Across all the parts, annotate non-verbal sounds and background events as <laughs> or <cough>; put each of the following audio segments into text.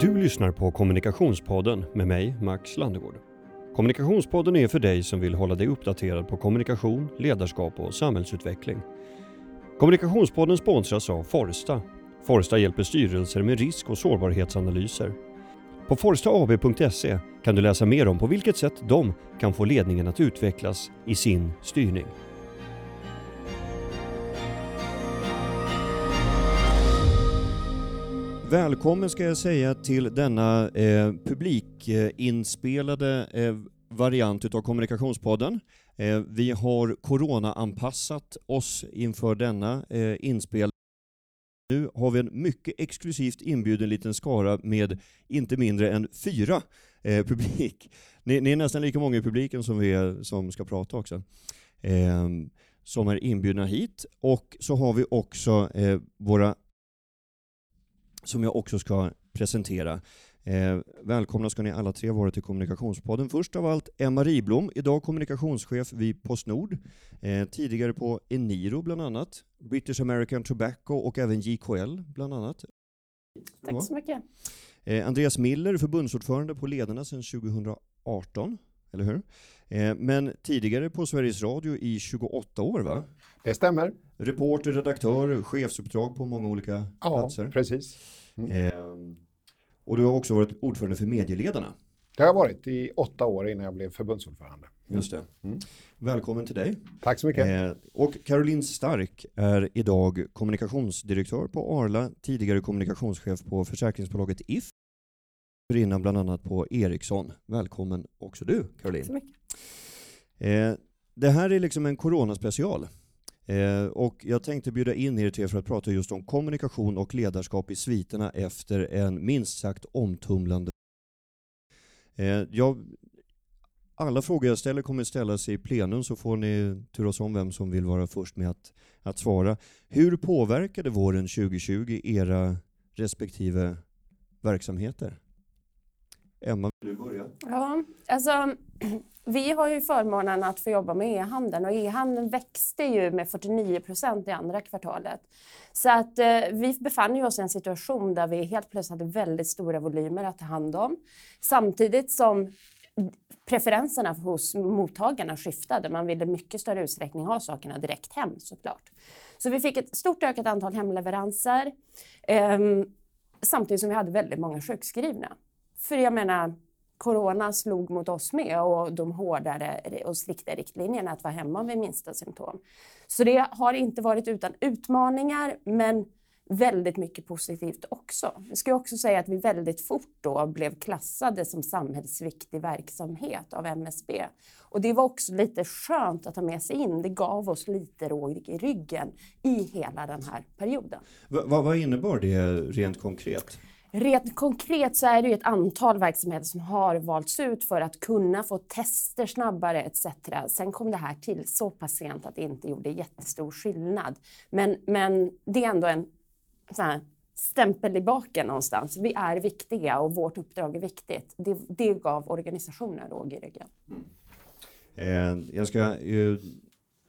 Du lyssnar på Kommunikationspodden med mig, Max Landegård. Kommunikationspodden är för dig som vill hålla dig uppdaterad på kommunikation, ledarskap och samhällsutveckling. Kommunikationspodden sponsras av Forsta. Forsta hjälper styrelser med risk och sårbarhetsanalyser. På forstaab.se kan du läsa mer om på vilket sätt de kan få ledningen att utvecklas i sin styrning. Välkommen ska jag säga till denna eh, publikinspelade eh, variant utav Kommunikationspodden. Eh, vi har corona-anpassat oss inför denna eh, inspelning. Nu har vi en mycket exklusivt inbjuden liten skara med inte mindre än fyra eh, publik. Ni, ni, är nästan lika många i publiken som vi är som ska prata också. Eh, som är inbjudna hit. Och så har vi också eh, våra som jag också ska presentera. Eh, välkomna ska ni alla tre vara till Kommunikationspodden. Först av allt Emma Riblom, idag kommunikationschef vid Postnord. Eh, tidigare på Eniro bland annat, British American Tobacco och även JKL bland annat. Tack så mycket. Eh, Andreas Miller, förbundsordförande på Ledarna sedan 2018, eller hur? Eh, men tidigare på Sveriges Radio i 28 år, va? Det stämmer. Reporter, redaktör, chefsuppdrag på många olika ja, platser. precis. Mm. Eh, och du har också varit ordförande för Medieledarna. Det har jag varit i åtta år innan jag blev förbundsordförande. Just det. Mm. Välkommen till dig. Tack så mycket. Eh, och Caroline Stark är idag kommunikationsdirektör på Arla, tidigare kommunikationschef på försäkringsbolaget If, innan bland annat på Ericsson. Välkommen också du, Caroline. Tack så mycket. Eh, det här är liksom en coronaspecial. Eh, och jag tänkte bjuda in er till för att prata just om kommunikation och ledarskap i sviterna efter en minst sagt omtumlande eh, jag, alla frågor jag ställer kommer ställas i plenum så får ni turas om vem som vill vara först med att, att svara. Hur påverkade våren 2020 era respektive verksamheter? Emma, vill du börja? Ja, alltså <clears throat> vi har ju förmånen att få jobba med e-handeln och e-handeln växte ju med 49 procent i andra kvartalet. Så att eh, vi befann oss i en situation där vi helt plötsligt hade väldigt stora volymer att ta hand om. Samtidigt som preferenserna hos mottagarna skiftade. Man ville mycket större utsträckning ha sakerna direkt hem såklart. Så vi fick ett stort ökat antal hemleveranser eh, samtidigt som vi hade väldigt många sjukskrivna. För jag menar, corona slog mot oss med och de hårdare och strikta riktlinjerna att vara hemma vid minsta symptom. Så det har inte varit utan utmaningar, men väldigt mycket positivt också. Jag ska också säga att vi väldigt fort då blev klassade som samhällsviktig verksamhet av MSB. Och det var också lite skönt att ta med sig in. Det gav oss lite råg i ryggen i hela den här perioden. V vad innebar det rent konkret? Rent konkret så är det ju ett antal verksamheter som har valts ut för att kunna få tester snabbare etc. Sen kom det här till så pass sent att det inte gjorde jättestor skillnad. Men, men det är ändå en här, stämpel i baken någonstans. Vi är viktiga och vårt uppdrag är viktigt. Det, det gav organisationen råg i ryggen. Mm. Eh, jag ska ju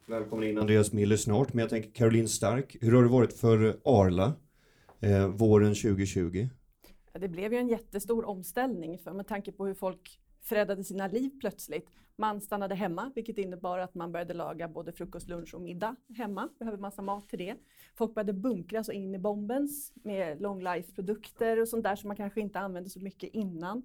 välkomna in Andreas Miller snart, men jag tänker Caroline Stark, hur har det varit för Arla eh, våren 2020? Det blev ju en jättestor omställning för med tanke på hur folk förändrade sina liv plötsligt. Man stannade hemma, vilket innebar att man började laga både frukost, lunch och middag hemma. Behöver massa mat till det. Folk började bunkras och in i bombens med long life-produkter och sånt där som man kanske inte använde så mycket innan.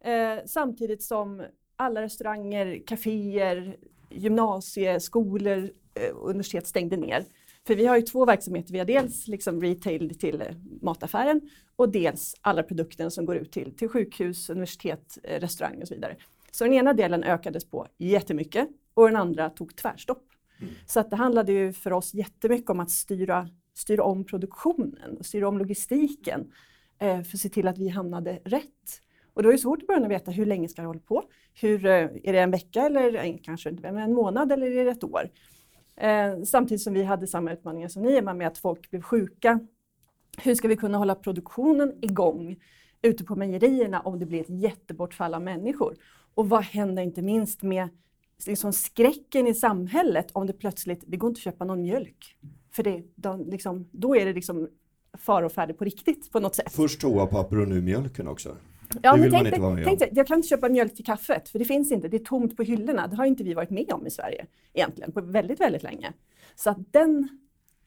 Eh, samtidigt som alla restauranger, kaféer, gymnasieskolor, eh, universitet stängde ner. För vi har ju två verksamheter. Vi har dels liksom retail till mataffären och dels alla produkter som går ut till, till sjukhus, universitet, eh, restauranger och så vidare. Så den ena delen ökades på jättemycket och den andra tog tvärstopp. Mm. Så att det handlade ju för oss jättemycket om att styra, styra om produktionen och styra om logistiken eh, för att se till att vi hamnade rätt. Och då är det svårt i början att veta hur länge ska det hålla på? Hur, eh, är det en vecka eller kanske en månad eller är det ett år? Eh, samtidigt som vi hade samma utmaningar som ni är med att folk blev sjuka. Hur ska vi kunna hålla produktionen igång ute på mejerierna om det blir ett jättebortfall av människor? Och vad händer inte minst med liksom skräcken i samhället om det plötsligt, det går inte att köpa någon mjölk. För det, de, liksom, då är det liksom fara och färdig på riktigt på något sätt. Först toapapper och nu mjölken också. Ja, men tänk, tänk dig, jag kan inte köpa mjölk till kaffet, för det finns inte. Det är tomt på hyllorna. Det har inte vi varit med om i Sverige egentligen, på väldigt, väldigt länge. Så att den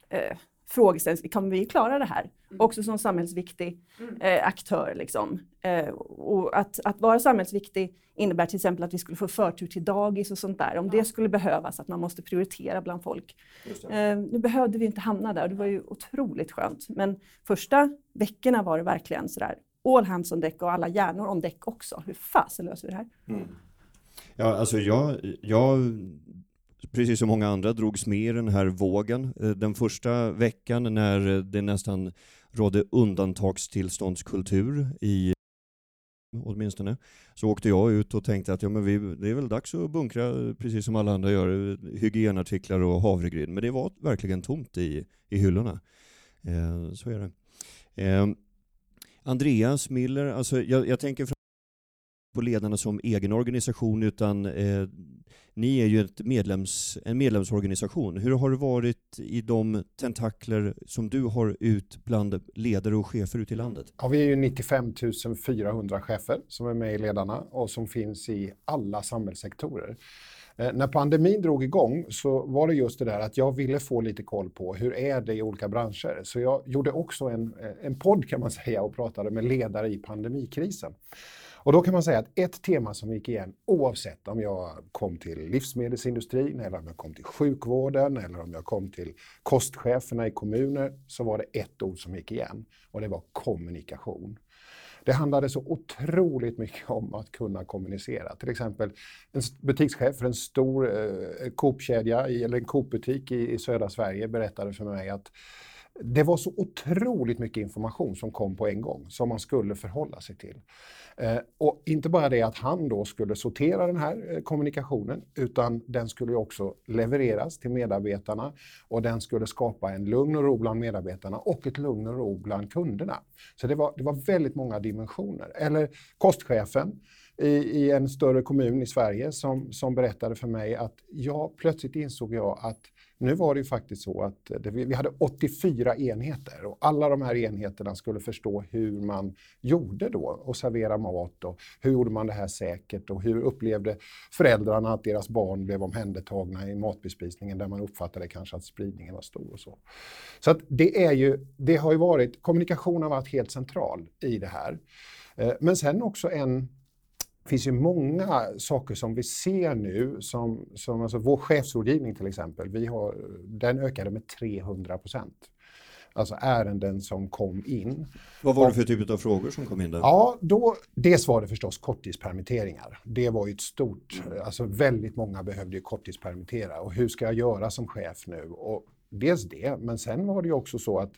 eh, frågeställningen, kommer vi klara det här? Också som samhällsviktig eh, aktör. Liksom. Eh, och att, att vara samhällsviktig innebär till exempel att vi skulle få förtur till dagis och sånt där. Om det skulle behövas, att man måste prioritera bland folk. Eh, nu behövde vi inte hamna där och det var ju otroligt skönt. Men första veckorna var det verkligen sådär all hands on deck och alla hjärnor on deck också. Hur fasen löser vi det här? Ja, alltså jag, jag, precis som många andra, drogs med i den här vågen. Eh, Den första veckan när det nästan rådde undantagstillståndskultur i åtminstone, så åkte jag ut och tänkte att ja, men vi, det är väl dags att bunkra, precis som alla andra gör, hygienartiklar och havregryn. Men det var verkligen tomt i, i hyllorna. Eh, så är det. Eh, Andreas Miller, alltså jag, jag tänker på ledarna som egen organisation, utan eh, ni är ju ett medlems, en medlemsorganisation. Hur har det varit i de tentakler som du har ut bland ledare och chefer ute i landet? Ja, vi är ju 95 400 chefer som är med i Ledarna och som finns i alla samhällssektorer. Eh, när pandemin drog igång så var det just det där att jag ville få lite koll på hur är det i olika branscher. Så jag gjorde också en, eh, en podd kan man <laughs> säga och pratade med ledare i pandemikrisen. Och då kan man säga att ett tema som gick igen oavsett om jag kom till livsmedelsindustrin eller om jag kom till sjukvården eller om jag kom till kostcheferna i kommuner så var det ett ord som gick igen och det var kommunikation. Det handlade så otroligt mycket om att kunna kommunicera. Till exempel en butikschef för en stor eh, eh Coop-kedja, eller en Coop-butik i, i södra Sverige berättade för mig att det var så otroligt mycket information som kom på en gång som man skulle förhålla sig till. Eh, och inte bara det att han då skulle sortera den här eh, kommunikationen utan den skulle också levereras till medarbetarna och den skulle skapa en lugn och ro bland medarbetarna och ett lugn och ro bland kunderna. Så det var, det var väldigt många dimensioner. Eller kostchefen i, i en större kommun i Sverige som, som berättade för mig att jag plötsligt insåg jag att nu var det ju faktiskt så att det, vi hade 84 enheter och alla de här enheterna skulle förstå hur man gjorde då och servera mat och hur gjorde man det här säkert och hur upplevde föräldrarna att deras barn blev omhändertagna i matbespisningen där man uppfattade kanske att spridningen var stor och så. Så att det är ju, det har ju varit, kommunikation har varit helt central i det här. Eh, men sen också en finns ju många saker som vi ser nu, som, som alltså vår chefsrådgivning till exempel, vi har, den ökade med 300 procent. Alltså ärenden som kom in. Vad var det för typ av frågor som kom in där? Ja, då, dels var det förstås korttidspermitteringar. Det var ju ett stort, alltså väldigt många behövde ju korttidspermittera och hur ska jag göra som chef nu? Och dels det, men sen var det ju också så att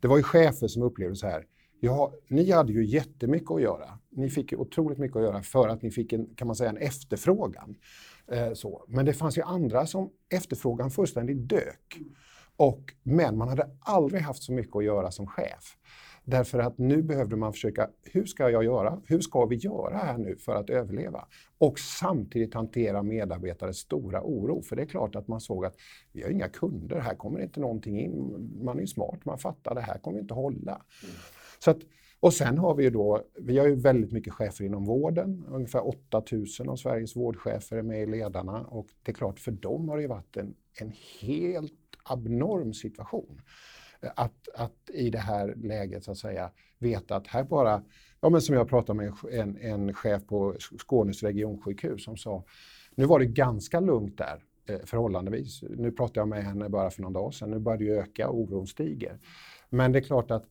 det var ju chefer som upplevde så här, ja, ni hade ju jättemycket att göra. Ni fick ju otroligt mycket att göra för att ni fick en, kan man säga, en efterfrågan. Eh, så. Men det fanns ju andra som efterfrågan fullständigt dök. Och, men man hade aldrig haft så mycket att göra som chef. Därför att nu behövde man försöka, hur ska jag göra? Hur ska vi göra här nu för att överleva? Och samtidigt hantera medarbetares stora oro. För det är klart att man såg att vi har inga kunder, här kommer inte någonting in. Man är ju smart, man fattar det här kommer inte hålla. Mm. Så att, och sen har vi ju då, vi har ju väldigt mycket chefer inom vården. Ungefär 8000 av Sveriges vårdchefer är med i ledarna och det är klart för dem har det ju varit en, en helt abnorm situation. Att, att i det här läget så att säga veta att här bara, ja men som jag pratade med en, en chef på Skånes regionsjukhus som sa, nu var det ganska lugnt där eh, förhållandevis. Nu pratade jag med henne bara för någon dag sedan, nu börjar det ju öka, oron stiger. Men det är klart att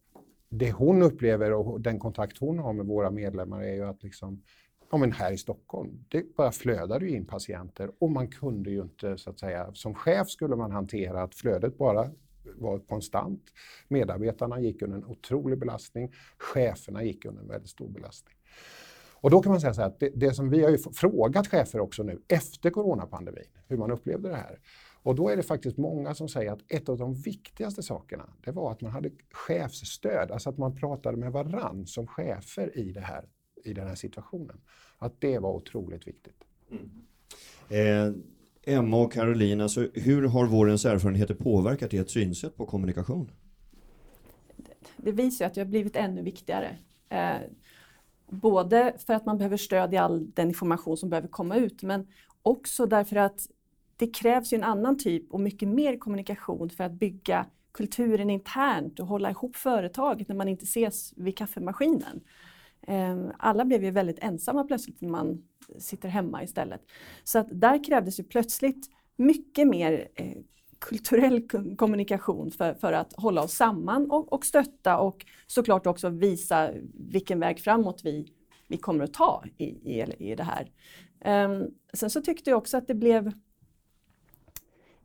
det hon upplever och den kontakt hon har med våra medlemmar är ju att liksom, ja men här i Stockholm, det bara flödade ju in patienter och man kunde ju inte så att säga, som chef skulle man hantera att flödet bara var konstant. Medarbetarna gick under en otrolig belastning, cheferna gick under en väldigt stor belastning. Och då kan man säga så här att det, det som vi har ju frågat chefer också nu efter coronapandemin, hur man upplevde det här. Och då är det faktiskt många som säger att ett av de viktigaste sakerna, det var att man hade chefsstöd, alltså att man pratade med varann som chefer i, det här, i den här situationen. Att det var otroligt viktigt. Eh, Emma och Caroline, alltså, hur har vårens erfarenheter påverkat ert synsätt på kommunikation? det visar att det har blivit ännu viktigare. Eh, både för att man behöver stöd i all den information som behöver komma ut men också därför att det krävs ju en annan typ och mycket mer kommunikation för att bygga kulturen internt och hålla ihop företaget när man inte ses vid kaffemaskinen. Ehm, alla blev ju väldigt ensamma plötsligt när man sitter hemma istället. Så att där krävdes ju plötsligt mycket mer eh, kulturell kommunikation för, för att hålla oss samman och, och stötta och såklart också visa vilken väg framåt vi, vi kommer att ta i, i, i det här. Um, sen så tyckte jag också att det blev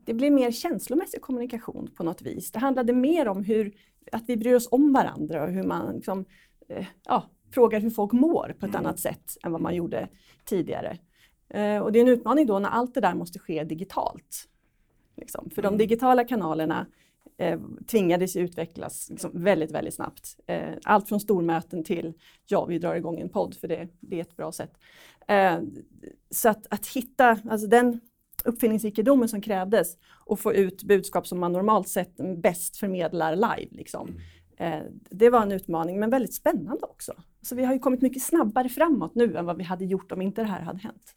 det blev mer känslomässig kommunikation på något vis. Det handlade mer om hur, att vi bryr oss om varandra och hur man liksom, eh, ja, frågar hur folk mår på ett mm. annat sätt än vad man gjorde tidigare. Eh, och det är en utmaning då när allt det där måste ske digitalt. Liksom. För mm. de digitala kanalerna eh, tvingades utvecklas liksom, väldigt, väldigt snabbt. Eh, allt från stormöten till ja, vi drar igång en podd för det, det är ett bra sätt. Eh, så att, att hitta alltså den uppfinningsrikedomen som krävdes och få ut budskap som man normalt sett bäst förmedlar live. Liksom. Mm. Eh, det var en utmaning, men väldigt spännande också. Så vi har ju kommit mycket snabbare framåt nu än vad vi hade gjort om inte det här hade hänt.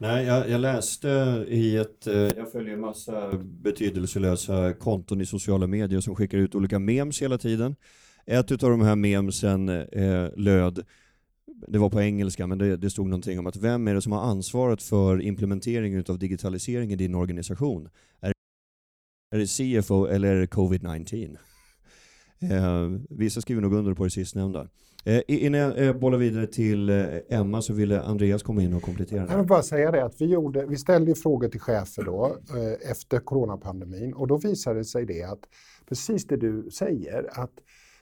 Nej, jag, jag, läste i ett, eh, jag följer en massa betydelselösa konton i sociala medier som skickar ut olika memes hela tiden. Ett av de här memesen eh, löd, det var på engelska, men det, det, stod någonting om att vem är det som har ansvaret för implementeringen av digitalisering i din organisation? Är, är det CFO eller är det covid-19? Eh, vissa skriver nog under på det sistnämnda. Eh, innan jag eh, bollar vidare till eh, Emma så ville Andreas komma in och komplettera. Jag vill bara säga det att vi, gjorde, vi ställde frågor till chefer då eh, efter coronapandemin och då visade det sig det att precis det du säger att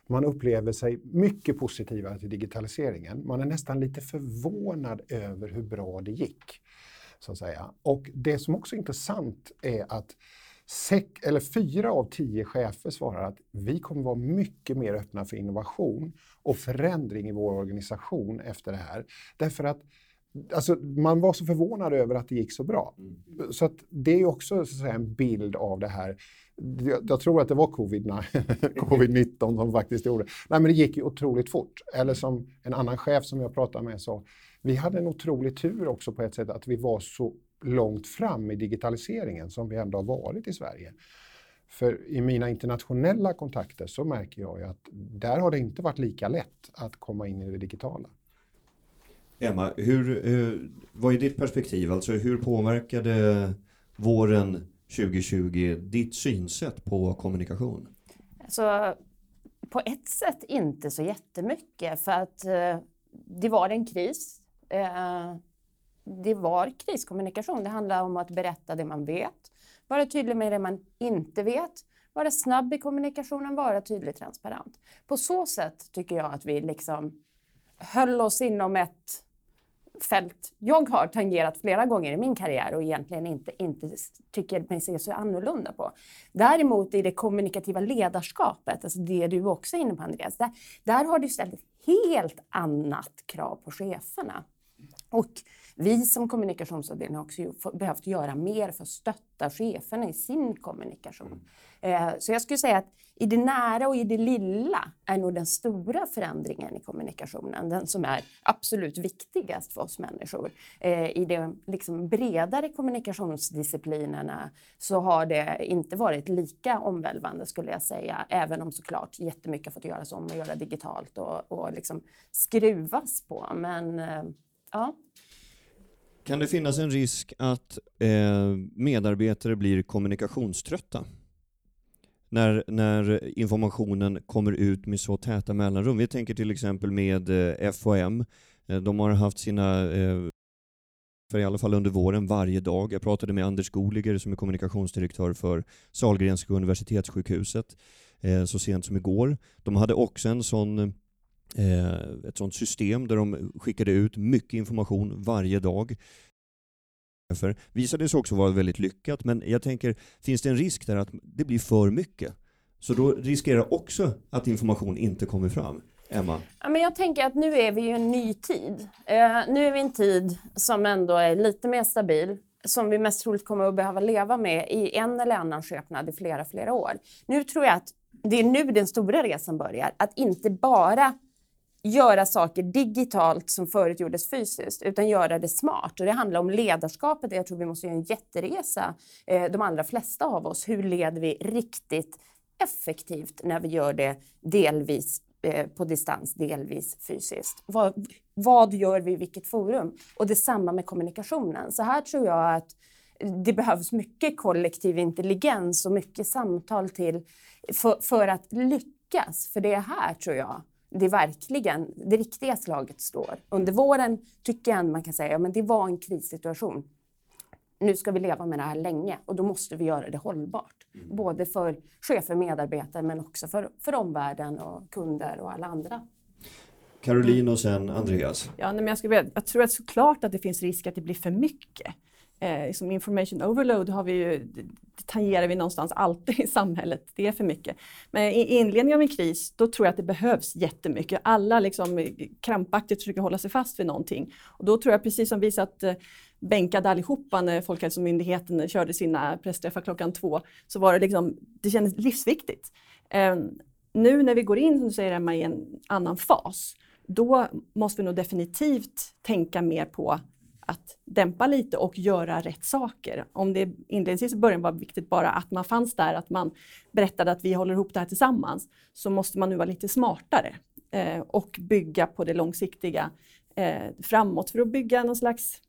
man upplever sig mycket positivare till digitaliseringen. Man är nästan lite förvånad över hur bra det gick. Så att säga. Och det som också är intressant är att Sex, eller fyra av tio chefer svarar att vi kommer vara mycket mer öppna för innovation och förändring i vår organisation efter det här. Därför att alltså, man var så förvånad över att det gick så bra. Mm. Så att det är också så att säga, en bild av det här. Jag, jag tror att det var covid-19 <laughs> som faktiskt gjorde Nej, men det gick ju otroligt fort. Eller som en annan chef som jag pratade med sa, vi hade en otrolig tur också på ett sätt att vi var så långt fram i digitaliseringen som vi ändå har varit i Sverige. För i mina internationella kontakter så märker jag ju att där har det inte varit lika lätt att komma in i det digitala. Emma, hur, eh, vad är ditt perspektiv? Alltså hur påverkade våren 2020 ditt synsätt på kommunikation? Alltså, på ett sätt inte så jättemycket för att eh, det var en kris. Eh, det var kriskommunikation. Det handlar om att berätta det man vet, vara tydlig med det man inte vet, vara snabb i kommunikationen, vara tydlig transparent. På så sätt tycker jag att vi liksom höll oss inom ett fält jag har tangerat flera gånger i min karriär och egentligen inte, inte tycker mig se så annorlunda på. Däremot i det kommunikativa ledarskapet, alltså det du också är inne på Andreas, där, där har du ställt ett helt annat krav på cheferna. Och vi som kommunikationsavdelning har också behövt göra mer för att stötta cheferna i sin kommunikation. Mm. Så jag skulle säga att i det nära och i det lilla är nog den stora förändringen i kommunikationen den som är absolut viktigast för oss människor. Eh, I de liksom bredare kommunikationsdisciplinerna så har det inte varit lika omvälvande skulle jag säga, även om såklart jättemycket fått göras om och göra digitalt och, och liksom skruvas på. Men eh, ja. Kan det finnas en risk att eh, medarbetare blir kommunikationströtta? När, när informationen kommer ut med så täta mellanrum. Vi tänker till exempel med eh, FHM. Eh, de har haft sina, eh, för i alla fall under våren, varje dag. Jag pratade med Anders Goliger som är kommunikationsdirektör för Sahlgrenska universitetssjukhuset eh, så sent som igår. De hade också en sån Eh, Eh, ett sådant system där de skickade ut mycket information varje dag. För visade sig också vara väldigt lyckat, men jag tänker, finns det en risk där att det blir för mycket? Så då riskerar också att information inte kommer fram. Emma? Ja, men jag tänker att nu är vi i en ny tid. Eh, nu är vi i en tid som ändå är lite mer stabil, som vi mest troligt kommer att behöva leva med i en eller annan skepnad i flera, flera år. Nu tror jag att det är nu den stora resan börjar. Att inte bara göra saker digitalt som förut gjordes fysiskt, utan göra det smart. Och det handlar om ledarskapet. Jag tror vi måste göra en jätteresa, eh, de allra flesta av oss. Hur leder vi riktigt effektivt när vi gör det delvis eh, på distans, delvis fysiskt? Vad, vad gör vi i vilket forum? Och detsamma med kommunikationen. Så här tror jag att det behövs mycket kollektiv intelligens och mycket samtal till för, för att lyckas. För det är här, tror jag, det verkligen det riktiga slaget står. Under våren tycker jag man kan säga att ja, det var en krissituation. Nu ska vi leva med det här länge och då måste vi göra det hållbart. Mm. Både för chefer och medarbetare men också för, för omvärlden och kunder och alla andra. Caroline och sen Andreas. Ja, men jag, skulle, jag tror att såklart att det finns risk att det blir för mycket eh, liksom information overload har vi ju, det tangerar vi någonstans alltid <laughs> i samhället. Det är för mycket. Men i inledningen av en kris, då tror jag att det behövs jättemycket. Alla liksom eh, krampaktigt försöker hålla sig fast vid någonting. Och då tror jag precis som vi satt eh, bänkade allihopa när Folkhälsomyndigheten körde sina pressträffar klockan två, så var det liksom, det kändes livsviktigt. Eh, nu när vi går in, som du säger Emma, i en annan fas, då måste vi nog definitivt tänka mer på att dämpa lite och göra rätt saker. Om det inledningsvis i början var viktigt bara att man fanns där, att man berättade att vi håller ihop det här tillsammans, så måste man nu vara lite smartare eh, och bygga på det långsiktiga eh, framåt för att bygga någon slags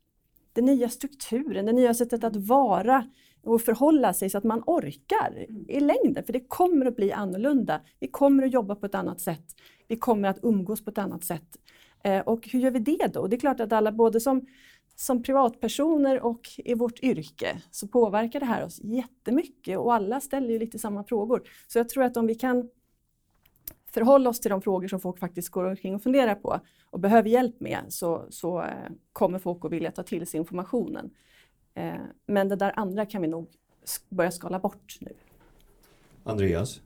den nya strukturen, det nya sättet att vara och förhålla sig så att man orkar i längden. För det kommer att bli annorlunda. Vi kommer att jobba på ett annat sätt. Vi kommer att umgås på ett annat sätt. Eh, och hur gör vi det då? Det är klart att alla, både som som privatpersoner och i vårt yrke så påverkar det här oss jättemycket och alla ställer ju lite samma frågor. Så jag tror att om vi kan förhålla oss till de frågor som folk faktiskt går omkring och funderar på och behöver hjälp med så, så eh, kommer folk att vilja ta till sig informationen. Eh, men det där andra kan vi nog börja skala bort nu. Andreas?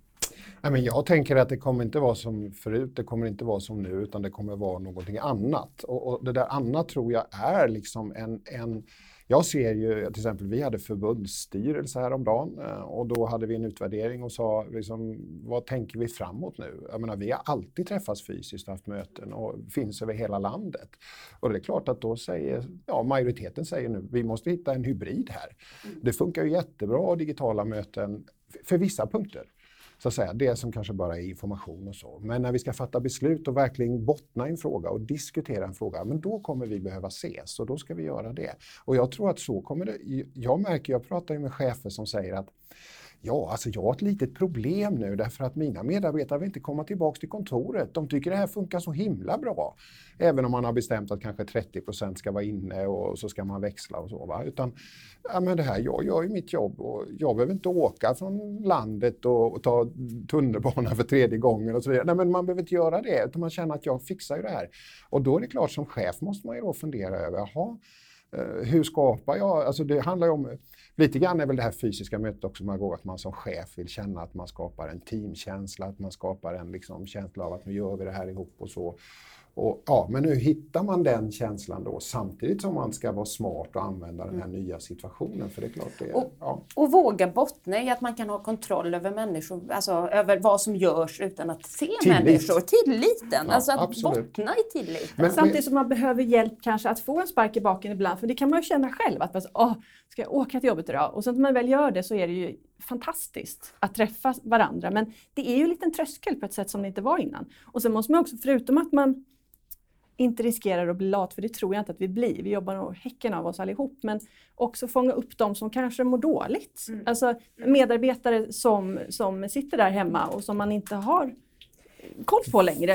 Nej, men jag tänker att det kommer inte vara som förut, det kommer inte vara som nu, utan det kommer vara någonting annat. Och, och det där annat tror jag är liksom en, en jag ser ju till exempel, vi hade förbundsstyrelse häromdagen eh, och då hade vi en utvärdering och sa liksom, vad tänker vi framåt nu? Jag menar, vi har alltid träffats fysiskt och haft möten och finns över hela landet. Och det är klart att då säger, ja majoriteten säger nu, vi måste hitta en hybrid här. Mm. Det funkar ju jättebra digitala möten för vissa punkter så att säga, det som kanske bara är information och så. Men när vi ska fatta beslut och verkligen bottna i en fråga och diskutera en fråga, men då kommer vi behöva ses och då ska vi göra det. Och jag tror att så kommer det. Jag märker, jag pratar ju med chefer som säger att Ja, alltså jag har ett litet problem nu därför att mina medarbetare vill inte komma tillbaks till kontoret. De tycker det här funkar så himla bra. Även om man har bestämt att kanske 30 procent ska vara inne och så ska man växla och så. Va? Utan, ja men det här, jag gör ju mitt jobb och jag behöver inte åka från landet och, och ta tunnelbana för tredje gången och så vidare. Nej, men man behöver inte göra det, utan man känner att jag fixar ju det här. Och då är det klart, som chef måste man ju då fundera över, jaha, Eh, hur skapar jag, alltså det handlar ju om Lite grann är väl det här fysiska mötet också, Margot, att man som chef vill känna att man skapar en teamkänsla, att man skapar en liksom, känsla av att nu gör vi det här ihop och så. Och, ja, men nu hittar man den känslan då samtidigt som man ska vara smart och använda den här mm. nya situationen. För det är klart det, och, ja. och våga bottna i att man kan ha kontroll över människor, alltså över vad som görs utan att se Tillit. människor. Tilliten, ja, alltså att absolut. bottna i tilliten. Men, samtidigt som man behöver hjälp kanske att få en spark i baken ibland, för det kan man ju känna själv. Att man, åh, ska jag åka till jobbet idag? Och sen när man väl gör det så är det ju fantastiskt att träffa varandra. Men det är ju en liten tröskel på ett sätt som det inte var innan. Och sen måste man också, förutom att man inte riskerar att bli lat, för det tror jag inte att vi blir. Vi jobbar nog häcken av oss allihop, men också fånga upp de som kanske mår dåligt. Mm. Alltså medarbetare som, som sitter där hemma och som man inte har koll på längre.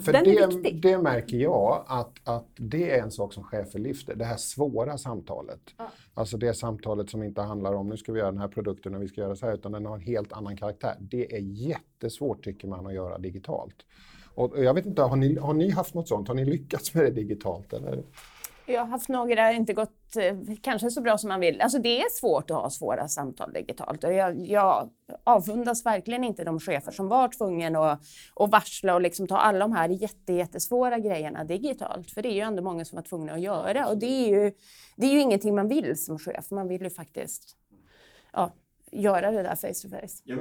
För Den det, är viktig. det märker jag att, att det är en sak som chefer lyfter, det här svåra samtalet. Ja. Alltså det samtalet som inte handlar om nu ska vi göra den här produkten och vi ska göra så här, utan den har en helt annan karaktär. Det är jättesvårt tycker man att göra digitalt. Och jag vet inte, har ni, har ni haft något sånt? Har ni lyckats med det digitalt? Eller? Jag har haft några, inte gått eh, kanske så bra som man vill. Alltså det är svårt att ha svåra samtal digitalt. Och jag, jag avundas verkligen inte de chefer som var tvungna att, att varsla och liksom ta alla de här jätte, jättesvåra grejerna digitalt. För det är ju ändå många som var tvungna att göra. Och det är ju, det är ju ingenting man vill som chef. Man vill ju faktiskt ja, göra det där face to face. Ja,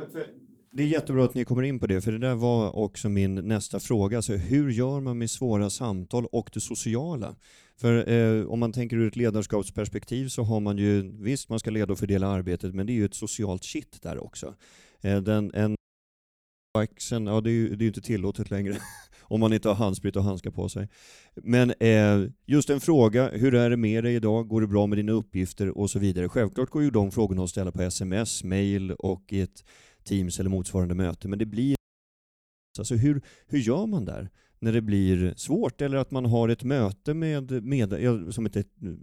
det är jättebra att ni kommer in på det, för det där var också min nästa fråga. Alltså, hur gör man med svåra samtal och det sociala? För eh, om man tänker ur ett ledarskapsperspektiv så har man ju, visst man ska leda och fördela arbetet, men det är ju ett socialt shit där också. Eh, den, en axeln, ja det är ju det är inte tillåtet längre <laughs> om man inte har handsprit och handskar på sig. Men eh, just en fråga, hur är det med dig idag? Går det bra med dina uppgifter och så vidare? Självklart går ju de frågorna att ställa på sms, mail och i ett Teams eller motsvarande möte, men det blir Alltså hur, hur gör man där när det blir svårt eller att man har ett möte med, med som ett,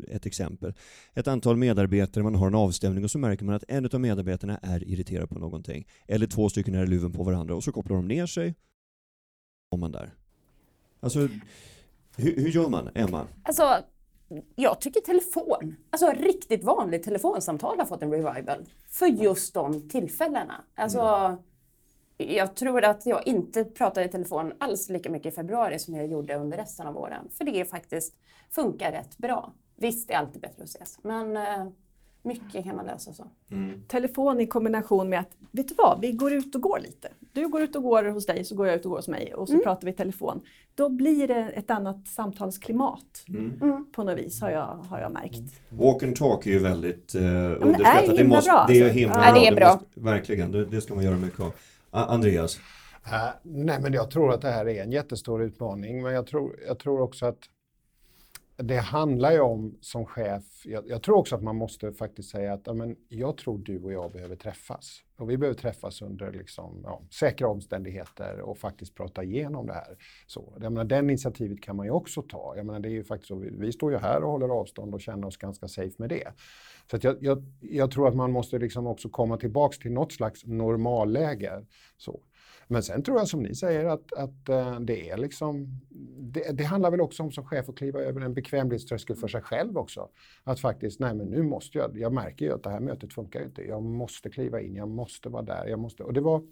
ett exempel, ett antal medarbetare, man har en avstämning och så märker man att en av medarbetarna är irriterad på någonting. Eller två stycken är luven på varandra och så kopplar de ner sig. Och man där. Alltså, hur, hur gör man, Emma? Alltså, jag tycker telefon, alltså riktigt vanligt telefonsamtal har fått en revival. För just de tillfällena. Alltså, mm jag tror att jag inte pratade i telefon alls lika mycket i februari som jag gjorde under resten av åren. För det faktiskt funkar rätt bra. Visst, det är alltid bättre att ses, men eh, mycket kan man lösa så. Mm. Telefon i kombination med att, vet du vad, vi går ut och går lite. Du går ut och går hos dig, så går jag ut och går hos mig och så mm. pratar vi i telefon. Då blir det ett annat samtalsklimat mm. mm. på något vis har jag, har jag märkt. Walk and talk är ju väldigt eh, underskattat. Det är det, måste, bra. Det är himla ja. bra. Det är bra. Måste, verkligen, det, det ska man göra mycket av. Andreas? Uh, nej, men jag tror att det här är en jättestor utmaning, men jag tror, jag tror också att det handlar ju om som chef, jag, jag, tror också att man måste faktiskt säga att amen, jag tror du och jag behöver träffas. Och vi behöver träffas under liksom, ja, säkra omständigheter och faktiskt prata igenom det här. Så, jag menar, den initiativet kan man ju också ta. Jag menar, det är ju faktiskt så, vi, vi står ju här och håller avstånd och känner oss ganska safe med det. Så jag, jag, jag, tror att man måste liksom också komma tillbaks till något slags normalläge. Så. Men sen tror jag som ni säger att, att eh, det är liksom, det, det, handlar väl också om som chef att kliva över en bekvämlighetströskel för sig själv också. Att faktiskt, nej men nu måste jag, jag märker ju att det här mötet funkar ju inte. Jag måste kliva in, jag måste vara där, jag måste. Och det var,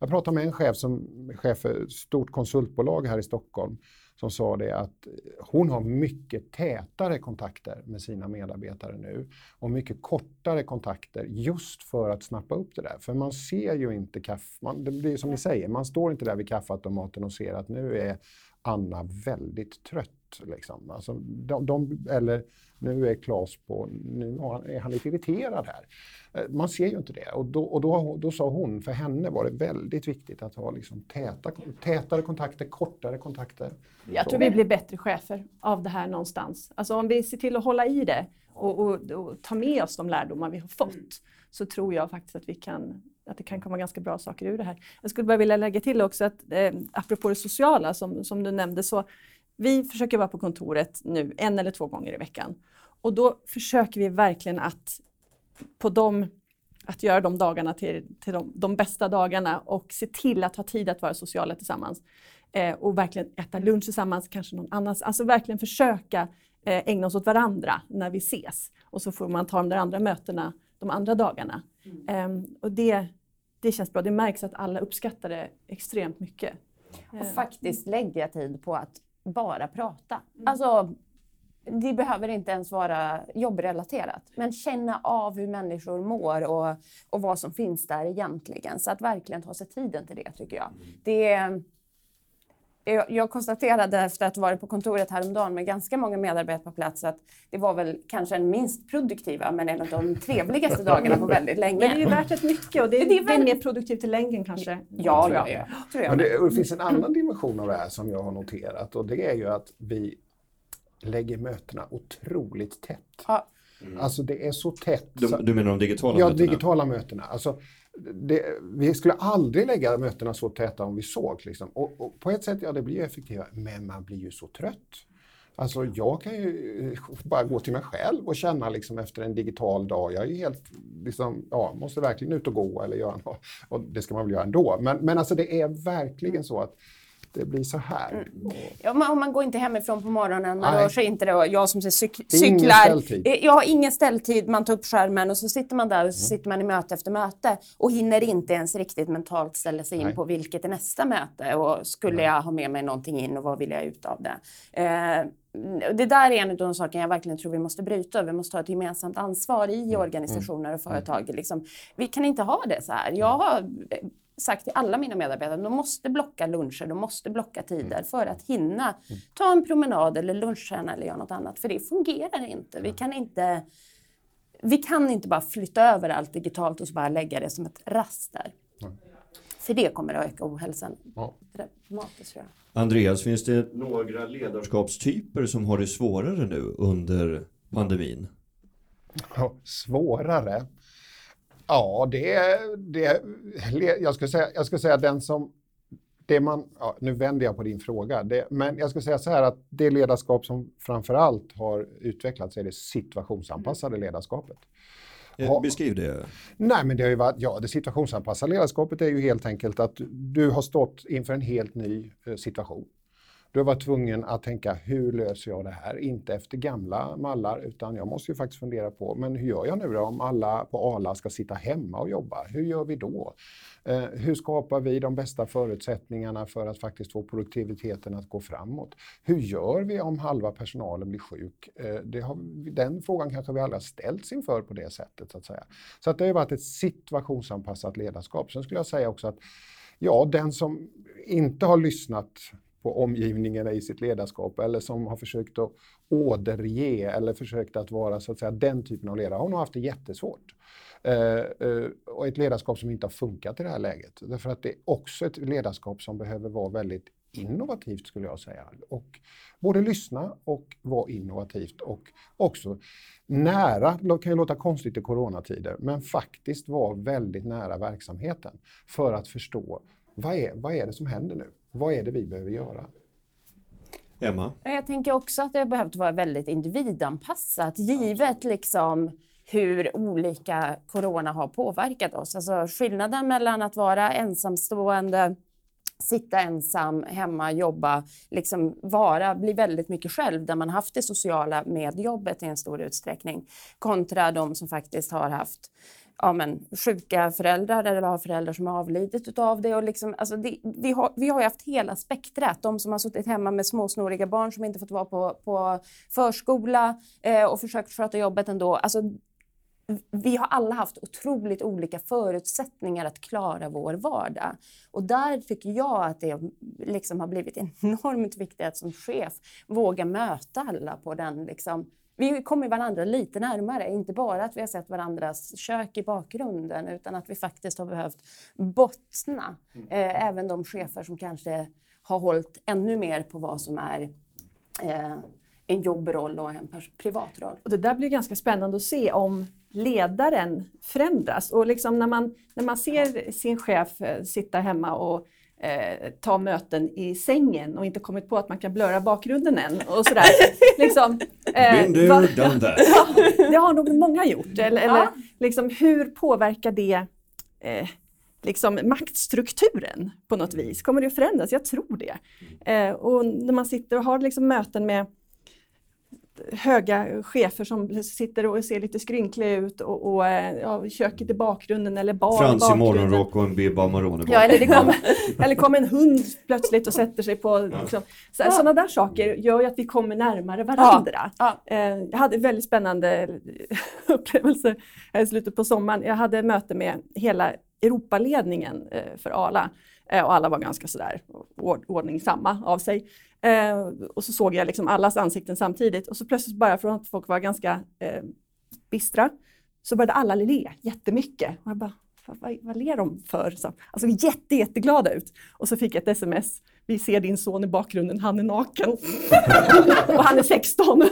jag pratade med en chef som chef för ett stort konsultbolag här i Stockholm som sa det att hon har mycket tätare kontakter med sina medarbetare nu och mycket kortare kontakter just för att snappa upp det där. För man ser ju inte kaffe, man, det blir som ni säger, man står inte där vid kaffeautomaten och ser att nu är Anna väldigt trött. Liksom. Alltså, de, de, eller nu är Claes på, nu är han lite irriterad här. Eh, man ser ju inte det. Och, då, och då, då sa hon, för henne var det väldigt viktigt att ha liksom täta, tätare kontakter, kortare kontakter. Jag tror vi blir bättre chefer av det här någonstans. Alltså om vi ser till att hålla i det och, och, och ta med oss de lärdomar vi har fått så tror jag faktiskt att vi kan att det kan komma ganska bra saker ur det här. Jag skulle bara vilja lägga till också att eh, apropå det sociala som, som du nämnde så vi försöker vara på kontoret nu en eller två gånger i veckan och då försöker vi verkligen att på dem att göra de dagarna till, till de, de, bästa dagarna och se till att ha tid att vara sociala tillsammans. Eh, och verkligen äta lunch tillsammans, kanske någon annans. Alltså verkligen försöka eh, ägna oss åt varandra när vi ses. Och så får man ta de där andra mötena de andra dagarna. Mm. Eh, och det, det känns bra. Det märks att alla uppskattar det extremt mycket. Och faktiskt lägga tid på att bara prata. Mm. Alltså, det behöver inte ens vara jobbrelaterat, men känna av hur människor mår och, och vad som finns där egentligen. Så att verkligen ta sig tiden till det tycker jag. Mm. Det, jag konstaterade efter att ha varit på kontoret häromdagen med ganska många medarbetare på plats att det var väl kanske den minst produktiva men en av de trevligaste dagarna på väldigt länge. Men det är ju värt rätt mycket och det är, det är, väl... mer produktivt i längden kanske. Ja, tror jag. Ja, tror jag. Men det, det finns en annan dimension av det här som jag har noterat och det är ju att vi lägger mötena otroligt tätt. Ja. Mm. Alltså det är så tätt. Du, du menar de digitala ja, mötena? Ja, digitala mötena. Alltså, det, vi skulle aldrig lägga mötena så täta om vi såg. Liksom. Och, och, på ett sätt, ja det blir effektivare, men man blir ju så trött. Alltså jag kan ju bara gå till mig själv och känna liksom efter en digital dag, jag är helt, liksom, ja, måste verkligen ut och gå eller göra något. Och det ska man väl göra ändå. Men, men alltså det är verkligen så att det blir så här. Mm. Ja, man, man går inte hemifrån på morgonen, man rör sig inte. Då. Jag som cyk cyklar, eh, jag har ingen ställtid, man tar upp skärmen och så sitter man där och så mm. sitter man i möte efter möte och hinner inte ens riktigt mentalt ställa sig in Nej. på vilket är nästa möte och skulle Nej. jag ha med mig någonting in och vad vill jag ut av det? Eh, det där är en av de saker jag verkligen tror vi måste bryta. Vi måste ha ett gemensamt ansvar i mm. organisationer och mm. företag. Liksom, vi kan inte ha det så här. Jag har sagt till alla mina medarbetare, de måste blocka luncher, de måste blocka tider för att hinna ta en promenad eller lunchträna eller göra något annat. För det fungerar inte. Vi kan inte, vi kan inte bara flytta över allt digitalt och så bara lägga det som ett raster. För det kommer att öka ohälsan Ja. dramatiskt tror jag. Andreas, finns det några ledarskapstyper som har det svårare nu under pandemin? Ja, Svårare? Ja, det är... Det, jag, skulle säga, jag skulle säga den som... Det man, ja, nu vänder jag på din fråga, det, men jag skulle säga så här att det ledarskap som framför allt har utvecklats är det situationsanpassade ledarskapet. Eh, Ja. Beskriv det. Nej, men det har ju varit, ja, det situationsanpassade ledarskapet är ju helt enkelt att du har stått inför en helt ny eh, situation. Du har varit tvungen att tänka, hur löser jag det här? Inte efter gamla mallar, utan jag måste ju faktiskt fundera på, men hur gör jag nu då om alla på Arla ska sitta hemma och jobba? Hur gör vi då? Eh, hur skapar vi de bästa förutsättningarna för att faktiskt få produktiviteten att gå framåt? Hur gör vi om halva personalen blir sjuk? Eh, det har, den frågan kanske vi aldrig har ställts inför på det sättet. Så att säga. Så att det har ju varit ett situationsanpassat ledarskap. Sen skulle jag säga också att ja, den som inte har lyssnat på omgivningen i sitt ledarskap eller som har försökt att åderge eller försökt att vara så att säga, den typen av ledare har nog haft det jättesvårt. Eh, eh, och ett ledarskap som inte har funkat i det här läget. Därför att det är också ett ledarskap som behöver vara väldigt innovativt skulle jag säga. Och både lyssna och vara innovativt och också nära, det kan ju låta konstigt i coronatider, men faktiskt vara väldigt nära verksamheten för att förstå vad är, vad är det som händer nu? Vad är det vi behöver göra? Emma? Jag tänker också att det har behövt vara väldigt individanpassat givet liksom hur olika corona har påverkat oss. Alltså skillnaden mellan att vara ensamstående, sitta ensam hemma, jobba, liksom vara, bli väldigt mycket själv där man haft det sociala med jobbet i en stor utsträckning kontra de som faktiskt har haft ja, men, sjuka föräldrar eller har föräldrar som har avlidit av det. Och liksom, alltså det vi, har, vi har ju haft hela spektrat. De som har suttit hemma med småsnoriga barn som inte fått vara på, på förskola eh, och försökt sköta jobbet ändå. Alltså, vi har alla haft otroligt olika förutsättningar att klara vår vardag. Och där tycker jag att det liksom har blivit <laughs> enormt viktigt att som chef våga möta alla på den liksom, vi kommer varandra lite närmare, inte bara att vi har sett varandras kök i bakgrunden utan att vi faktiskt har behövt bottna eh, även de chefer som kanske har hållit ännu mer på vad som är eh, en jobbroll och en pers- privatroll. Och det där blir ganska spännande att se om ledaren förändras. Och liksom när, man, när man ser sin chef eh, sitta hemma och eh, ta möten i sängen och inte kommit på att man kan blöra bakgrunden än och sådär. <laughs> liksom, eh, Been there, done that. Ja, det har nog många gjort. Eller, eller Ja. liksom, hur påverkar det eh, liksom maktstrukturen på något vis? Kommer det att förändras? Jag tror det. Eh, och när man sitter och har liksom möten med höga chefer som sitter och ser lite skrynkliga ut och, och eh, ja, köket i bakgrunden eller bar i Frans i bakgrunden. morgonrock och en Bibb Amarone Ja, eller det kommer, eller kommer en hund plötsligt och sätter sig på... Liksom. Så, Sådana där saker gör ju att vi kommer närmare varandra. Ja. Eh, Jag hade en väldigt spännande <laughs> upplevelse i slutet på sommaren. Jag hade möte med hela Europaledningen eh, för ALA och alla var ganska sådär ord- ordningsamma av sig. Eh, Och så såg jag liksom allas ansikten samtidigt och så plötsligt bara från att folk var ganska eh, bistra så började alla le jättemycket. Och jag bara, vad, vad, ler de för? Så, alltså jätte, jätteglada ut. Och så fick jag ett sms. Vi ser din son i bakgrunden, han är naken. <laughs> och han är 16. <laughs> och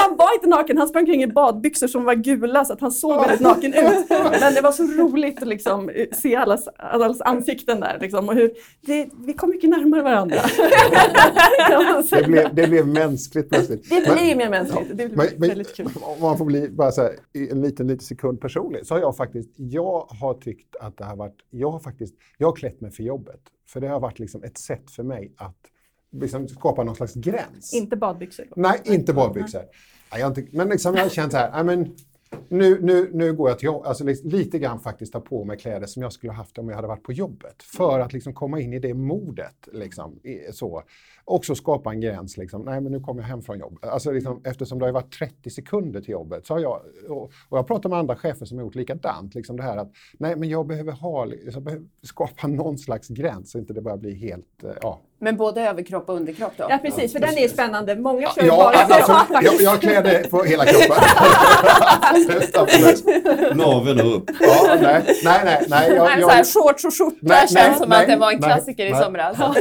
han var inte naken, han sprang kring i badbyxor som var gula så att han såg väldigt naken ut. Men det var så roligt att liksom eh, se allas, allas ansikten där. Liksom, och hur, det, vi kom mycket närmare varandra. <laughs> Det blev, det blev mänskligt plötsligt. det Men- blir mer mänskligt. Det blir Men, men, väldigt kul. om man får bli bara så här, en liten, liten sekund personlig, så har jag faktiskt, jag har tyckt att det har varit, jag har faktiskt, jag har klätt mig för jobbet. För det har varit liksom ett sätt för mig att liksom skapa någon slags gräns. Inte badbyxor. Nej, inte badbyxor. Nej, jag inte, men liksom jag har känt så här, nej, men nu, nu, nu går jag till jobb, alltså lite grann faktiskt ta på mig kläder som jag skulle haft om jag hade varit på jobbet. För att liksom komma in i det modet. Liksom, så. Också skapa en gräns. Liksom. Nej, men nu kommer jag hem från jobbet. Alltså, liksom, eftersom det har varit 30 sekunder till jobbet. Så har jag, och, och jag pratar med andra chefer som har gjort likadant. Liksom det här att nej, men jag behöver, ha, jag behöver skapa någon slags gräns så inte det börjar bli helt... Eh, ja. Men både överkropp och underkropp då? Ja, precis. För den är spännande. Många kör ja, bara... Alltså, jag, jag klär det på hela kroppen. <laughs> Naveln upp. Ja, nej, nej, nej. nej, jag, nej jag, så här, shorts och skjorta nej, känns nej, som nej, att det var en klassiker i somras. <laughs>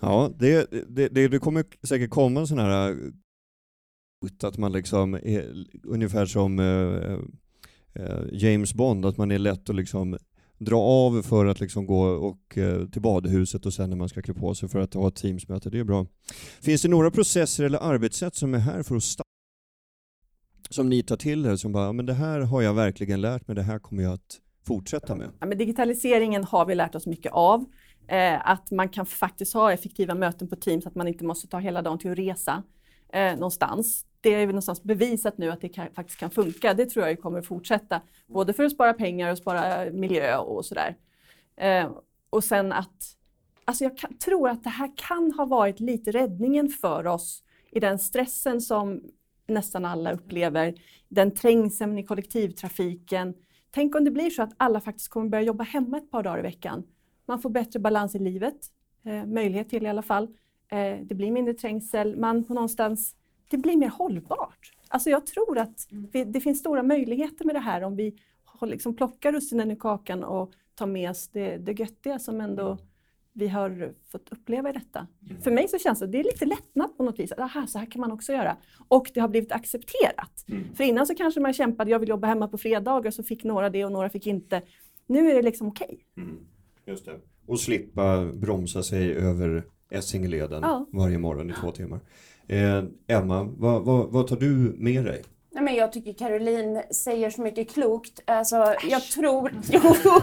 Ja, det, det, det, det kommer säkert komma en sån här eh, att man liksom är ungefär som eh, eh, James Bond, att man är lätt att liksom dra av för att liksom gå och, till badhuset och sen när man ska klä på sig för att ha ett teamsmöte. Det är bra. Finns det några processer eller arbetssätt som är här för att starta som ni tar till er som bara, men det här har jag verkligen lärt mig, det här kommer jag att fortsätta med? Ja, men digitaliseringen har vi lärt oss mycket av. Eh, att man kan faktiskt ha effektiva möten på Teams, att man inte måste ta hela dagen till att resa eh, någonstans. Det är någonstans bevisat nu att det kan, faktiskt kan funka. Det tror jag kommer fortsätta, både för att spara pengar och spara eh, miljö och sådär. Eh, och sen att, alltså jag kan, tror att det här kan ha varit lite räddningen för oss i den stressen som nästan alla upplever, den trängseln i kollektivtrafiken. Tänk om det blir så att alla faktiskt kommer börja jobba hemma ett par dagar i veckan man får bättre balans i livet, eh, möjlighet till i alla fall. Eh, det blir mindre trängsel, man på någonstans, det blir mer hållbart. Alltså jag tror att mm. vi, det finns stora möjligheter med det här om vi liksom plockar russinen i kakan och tar med oss det, det göttiga som ändå mm. vi har fått uppleva i detta. Mm. För mig så känns det, det är lite lättnad på något vis. Aha, så här kan man också göra. Och det har blivit accepterat. Mm. För innan så kanske man kämpade, jag vill jobba hemma på fredagar, så fick några det och några fick inte. Nu är det liksom okej. Okay. Mm. Just det. Och slippa bromsa sig över Essingeleden ja. varje morgon i två timmar. Eh, Emma, vad, vad, vad tar du med dig? Nej, men jag tycker Caroline säger så mycket klokt. Alltså, jag tror... <laughs>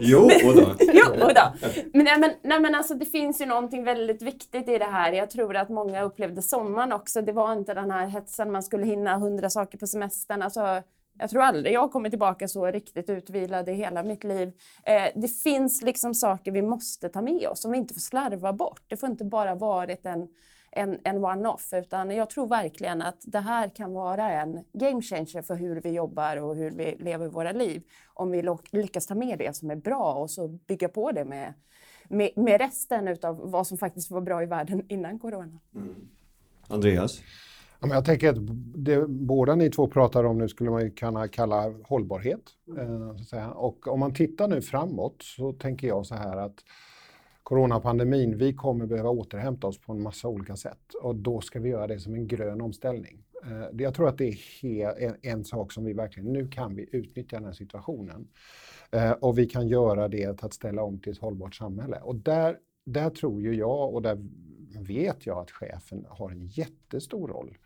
Jo, men, jo då. <laughs> jo då. Men, nej, men, nej, men alltså, det finns ju någonting väldigt viktigt i det här. Jag tror att många upplevde sommaren också. Det var inte den här hetsen, man skulle hinna hundra saker på semestern. Alltså, jag tror aldrig jag har kommit tillbaka så riktigt utvilad i hela mitt liv. Eh, det finns liksom saker vi måste ta med oss som vi inte får slarva bort. Det får inte bara varit en, en, en one-off utan jag tror verkligen att det här kan vara en game changer för hur vi jobbar och hur vi lever våra liv. Om vi lyckas ta med det som är bra och så bygga på det med, med, med resten av vad som faktiskt var bra i världen innan corona. Mm. Andreas? Jag tänker att det båda ni två pratar om nu skulle man kunna kalla hållbarhet. Eh, och om man tittar nu framåt så tänker jag så här att coronapandemin, vi kommer behöva återhämta oss på en massa olika sätt och då ska vi göra det som en grön omställning. Eh, jag tror att det är en sak som vi verkligen, nu kan vi utnyttja den här situationen. Eh, och vi kan göra det att ställa om till ett hållbart samhälle. Och där, där tror ju jag och där vet jag att chefen har en jättestor roll.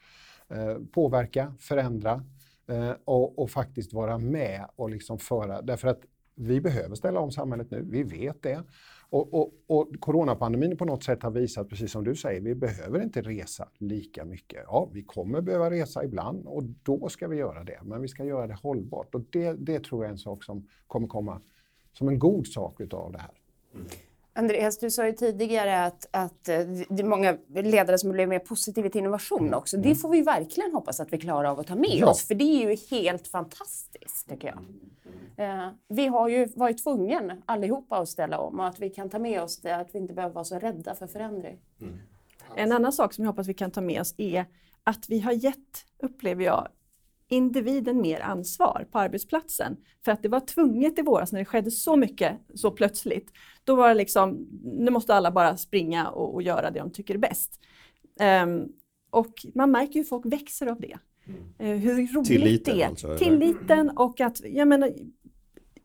Eh, påverka, förändra eh, och, och, faktiskt vara med och liksom föra. Därför att vi behöver ställa om samhället nu, vi vet det. Och, och, och, coronapandemin på något sätt har visat, precis som du säger, vi behöver inte resa lika mycket. Ja, vi kommer behöva resa ibland och då ska vi göra det, men vi ska göra det hållbart. Och det, det tror jag är en sak som kommer komma som en god sak utav det här. Mm. Andreas, du sa ju tidigare att, att eh, det är många ledare som blir mer positiva till innovation mm. också. Det mm. får vi verkligen hoppas att vi klarar av att ta med ja. oss, för det är ju helt fantastiskt tycker jag. Eh, vi har ju varit tvungna allihopa att ställa om och att vi kan ta med oss det, att vi inte behöver vara så rädda för förändring. Mm. En annan sak som jag hoppas vi kan ta med oss är att vi har gett, upplever jag, individen mer ansvar på arbetsplatsen. För att det var tvunget i våras när det skedde så mycket så plötsligt. Då var det liksom, nu måste alla bara springa och, och göra det de tycker är bäst. Um, och man märker ju hur folk växer av det. Mm. Uh, hur roligt Tilliten, det är. Alltså, Tilliten och att, jag menar,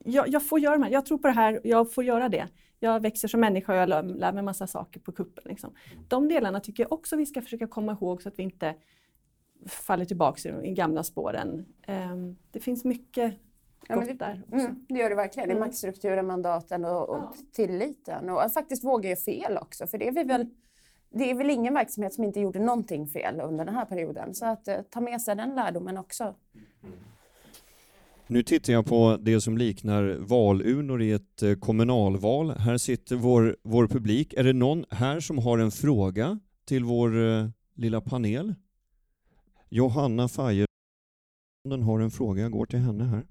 jag, jag, får göra det här, jag tror på det här, jag får göra det. Jag växer som människa och jag lär, lär mig massa saker på kuppen. Liksom. De delarna tycker jag också vi ska försöka komma ihåg så att vi inte faller tillbaka i de gamla spåren. Um, det finns mycket ja, gott det, där. Också. Mm, det gör det verkligen. Det är mm. maktstrukturen, mandaten och, och ja. tilliten. Och att faktiskt våga göra fel också, för det är vi väl det är väl ingen verksamhet som inte gjorde någonting fel under den här perioden. Så att eh, ta med sig den lärdomen också. Nu tittar jag på det som liknar valurnor i ett eh, kommunalval. Här sitter vår, vår publik. Är det någon här som har en fråga till vår eh, lilla panel? Johanna Fajer har en fråga. Jag går till henne här.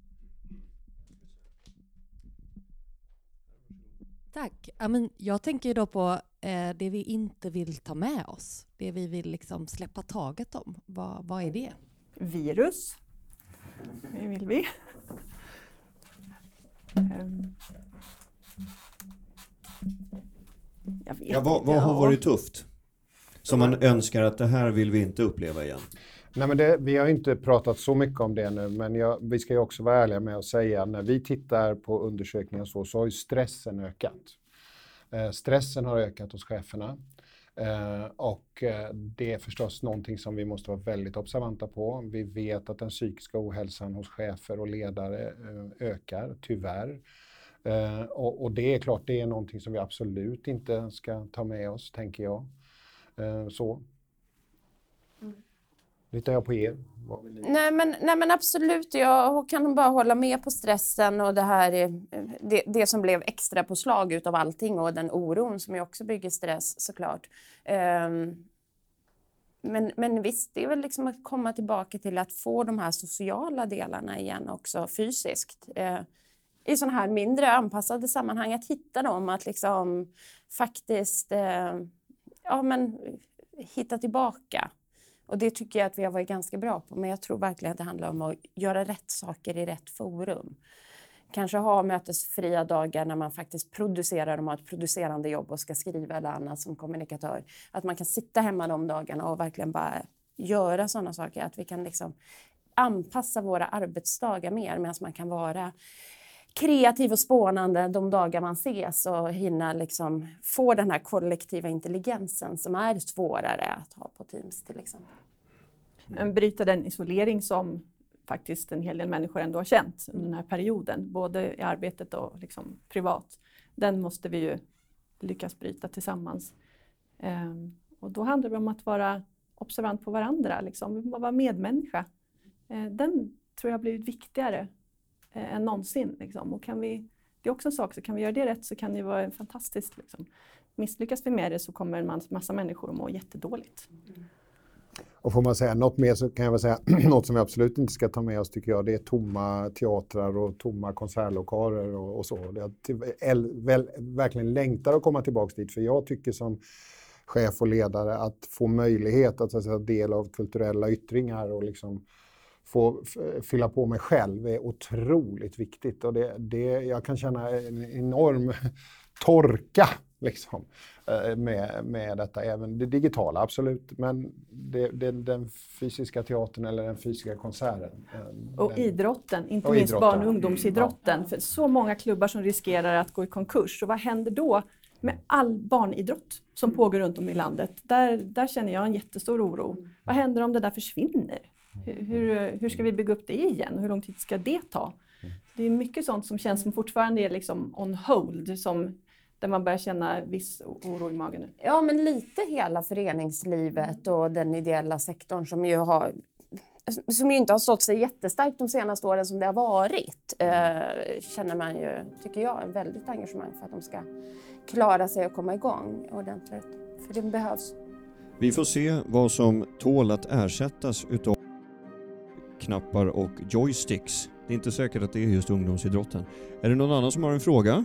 Tack. Ja, men jag tänker då på eh, det vi inte vill ta med oss. Det vi vill liksom släppa taget om. Vad, vad är det? Virus. Det vill vi. Ehm. Jag vet Ja, vad, inte. vad har varit tufft? Som man önskar att det här vill vi inte uppleva igen. Nej, men det, vi har inte pratat så mycket om det nu, men jag, vi ska ju också vara ärliga med att säga när vi tittar på undersökningar så, så har ju stressen ökat. Eh, stressen har ökat hos cheferna. Eh, och eh, det är förstås någonting som vi måste vara väldigt observanta på. Vi vet att den psykiska ohälsan hos chefer och ledare eh, ökar, tyvärr. Eh, och, och det är klart, det är någonting som vi absolut inte ska ta med oss, tänker jag. Eh, så. Litar jag på er? Nej men, nej men absolut, jag kan bara hålla med på stressen och det här eh, det, det som blev extra på slag utav allting och den oron som ju också bygger stress såklart. Um, men, men visst, det är väl liksom att komma tillbaka till att få de här sociala delarna igen också fysiskt. Eh, I sådana här mindre anpassade sammanhang, att hitta dem, att liksom faktiskt eh, ja, men, hitta tillbaka. Och det tycker jag att vi har varit ganska bra på. Men jag tror verkligen att det handlar om att göra rätt saker i rätt forum. Kanske ha mötesfria dagar när man faktiskt producerar och har ett producerande jobb och ska skriva eller annat som kommunikatör. Att man kan sitta hemma de dagarna och verkligen bara göra sådana saker. Att vi kan liksom anpassa våra arbetsdagar mer medan man kan vara kreativ och spånande de dagar man ses och hinna liksom få den här kollektiva intelligensen som är svårare att ha på Teams till exempel. Men bryta den isolering som faktiskt en hel del människor ändå har känt under den här perioden, både i arbetet och liksom privat. Den måste vi ju lyckas bryta tillsammans. Ehm, och då handlar det om att vara observant på varandra, liksom, vara medmänniska. Ehm, den tror jag har blivit viktigare eh, än någonsin. Liksom. Och kan vi, det är också en sak, så kan vi göra det rätt så kan det vara fantastiskt. Liksom. Misslyckas vi med det så kommer en massa människor att må jättedåligt. Mm. Och får man säga något mer så kan jag väl säga <clears throat> något som vi absolut inte ska ta med oss tycker jag. Det är tomma teatrar och tomma konsertlokaler och, och så. Jag till- väl, verkligen längtar att komma tillbaka dit för jag tycker som chef och ledare att få möjlighet att, så att säga, del av kulturella yttringar och liksom få fylla på mig själv är otroligt viktigt. Och det, det, jag kan känna en enorm torka liksom, eh, med, med detta. Även det digitala, absolut. Men det, det, den fysiska teatern eller den fysiska konserten. eh, Och den, idrotten, inte Och minst idrotten. barn och ungdomsidrotten. För så många klubbar som riskerar att gå i konkurs. Och vad händer då med all barnidrott som pågår runt om i landet? Där, där känner jag en jättestor oro. Vad händer om det där försvinner? Hur, hur, ska vi bygga upp det igen? Hur lång tid ska det ta? Det är mycket sånt som känns som fortfarande är liksom on hold. Som, där man börjar känna viss oro i magen. nu. Ja, men lite hela föreningslivet och den ideella sektorn som ju har som ju inte har stått sig jättestarkt de senaste åren som det har varit, eh, känner man ju, tycker jag, en väldigt engagemang för att de ska klara sig och komma igång ordentligt. För det behövs. Vi får se vad som tål att ersättas utav knappar och joysticks. Det är inte säkert att det är just ungdomsidrotten. Är det någon annan som har en fråga?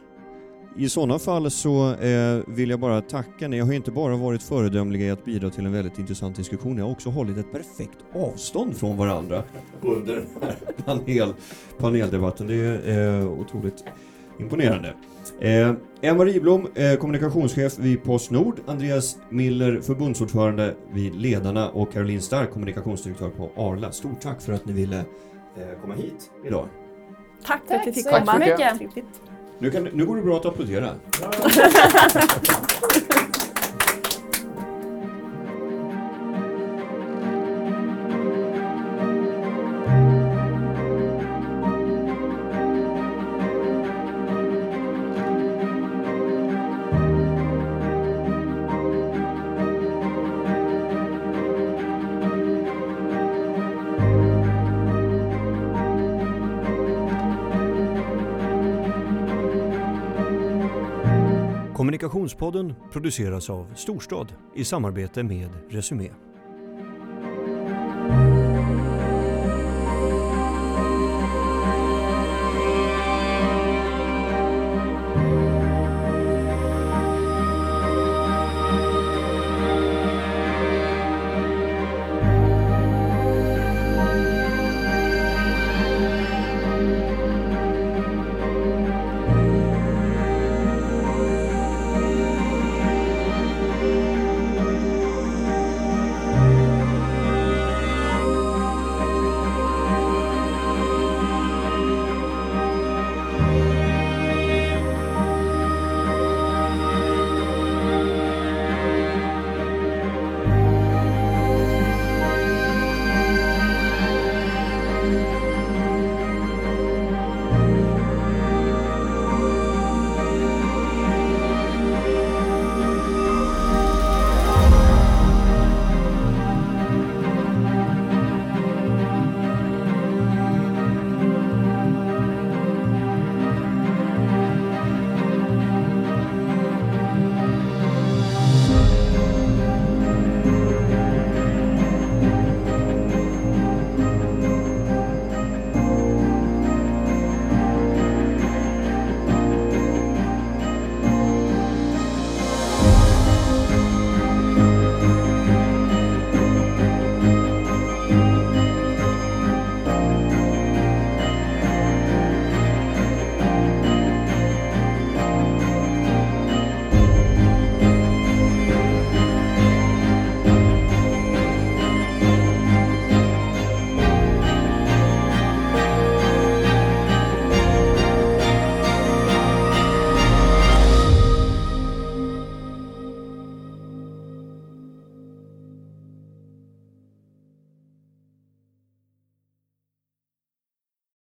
I sådana fall så eh, vill jag bara tacka. Ni har inte bara varit föredömliga i att bidra till en väldigt intressant diskussion. Ni har också hållit ett perfekt avstånd från varandra under den här <laughs> panel, paneldebatten. Det är eh, otroligt imponerande. Eh, Emma Riblom, eh, kommunikationschef vid Postnord, Andreas Miller, förbundsordförande vid Ledarna och Caroline Stark, kommunikationsdirektör på Arla. Stort tack för att ni ville eh, komma hit idag. Tack för att Tack vi fick så komma. jättemycket. Trevligt. Nu, kan, nu går det bra att applådera. <laughs> <laughs> Kommunikationspodden produceras av Storstad i samarbete med Resumé.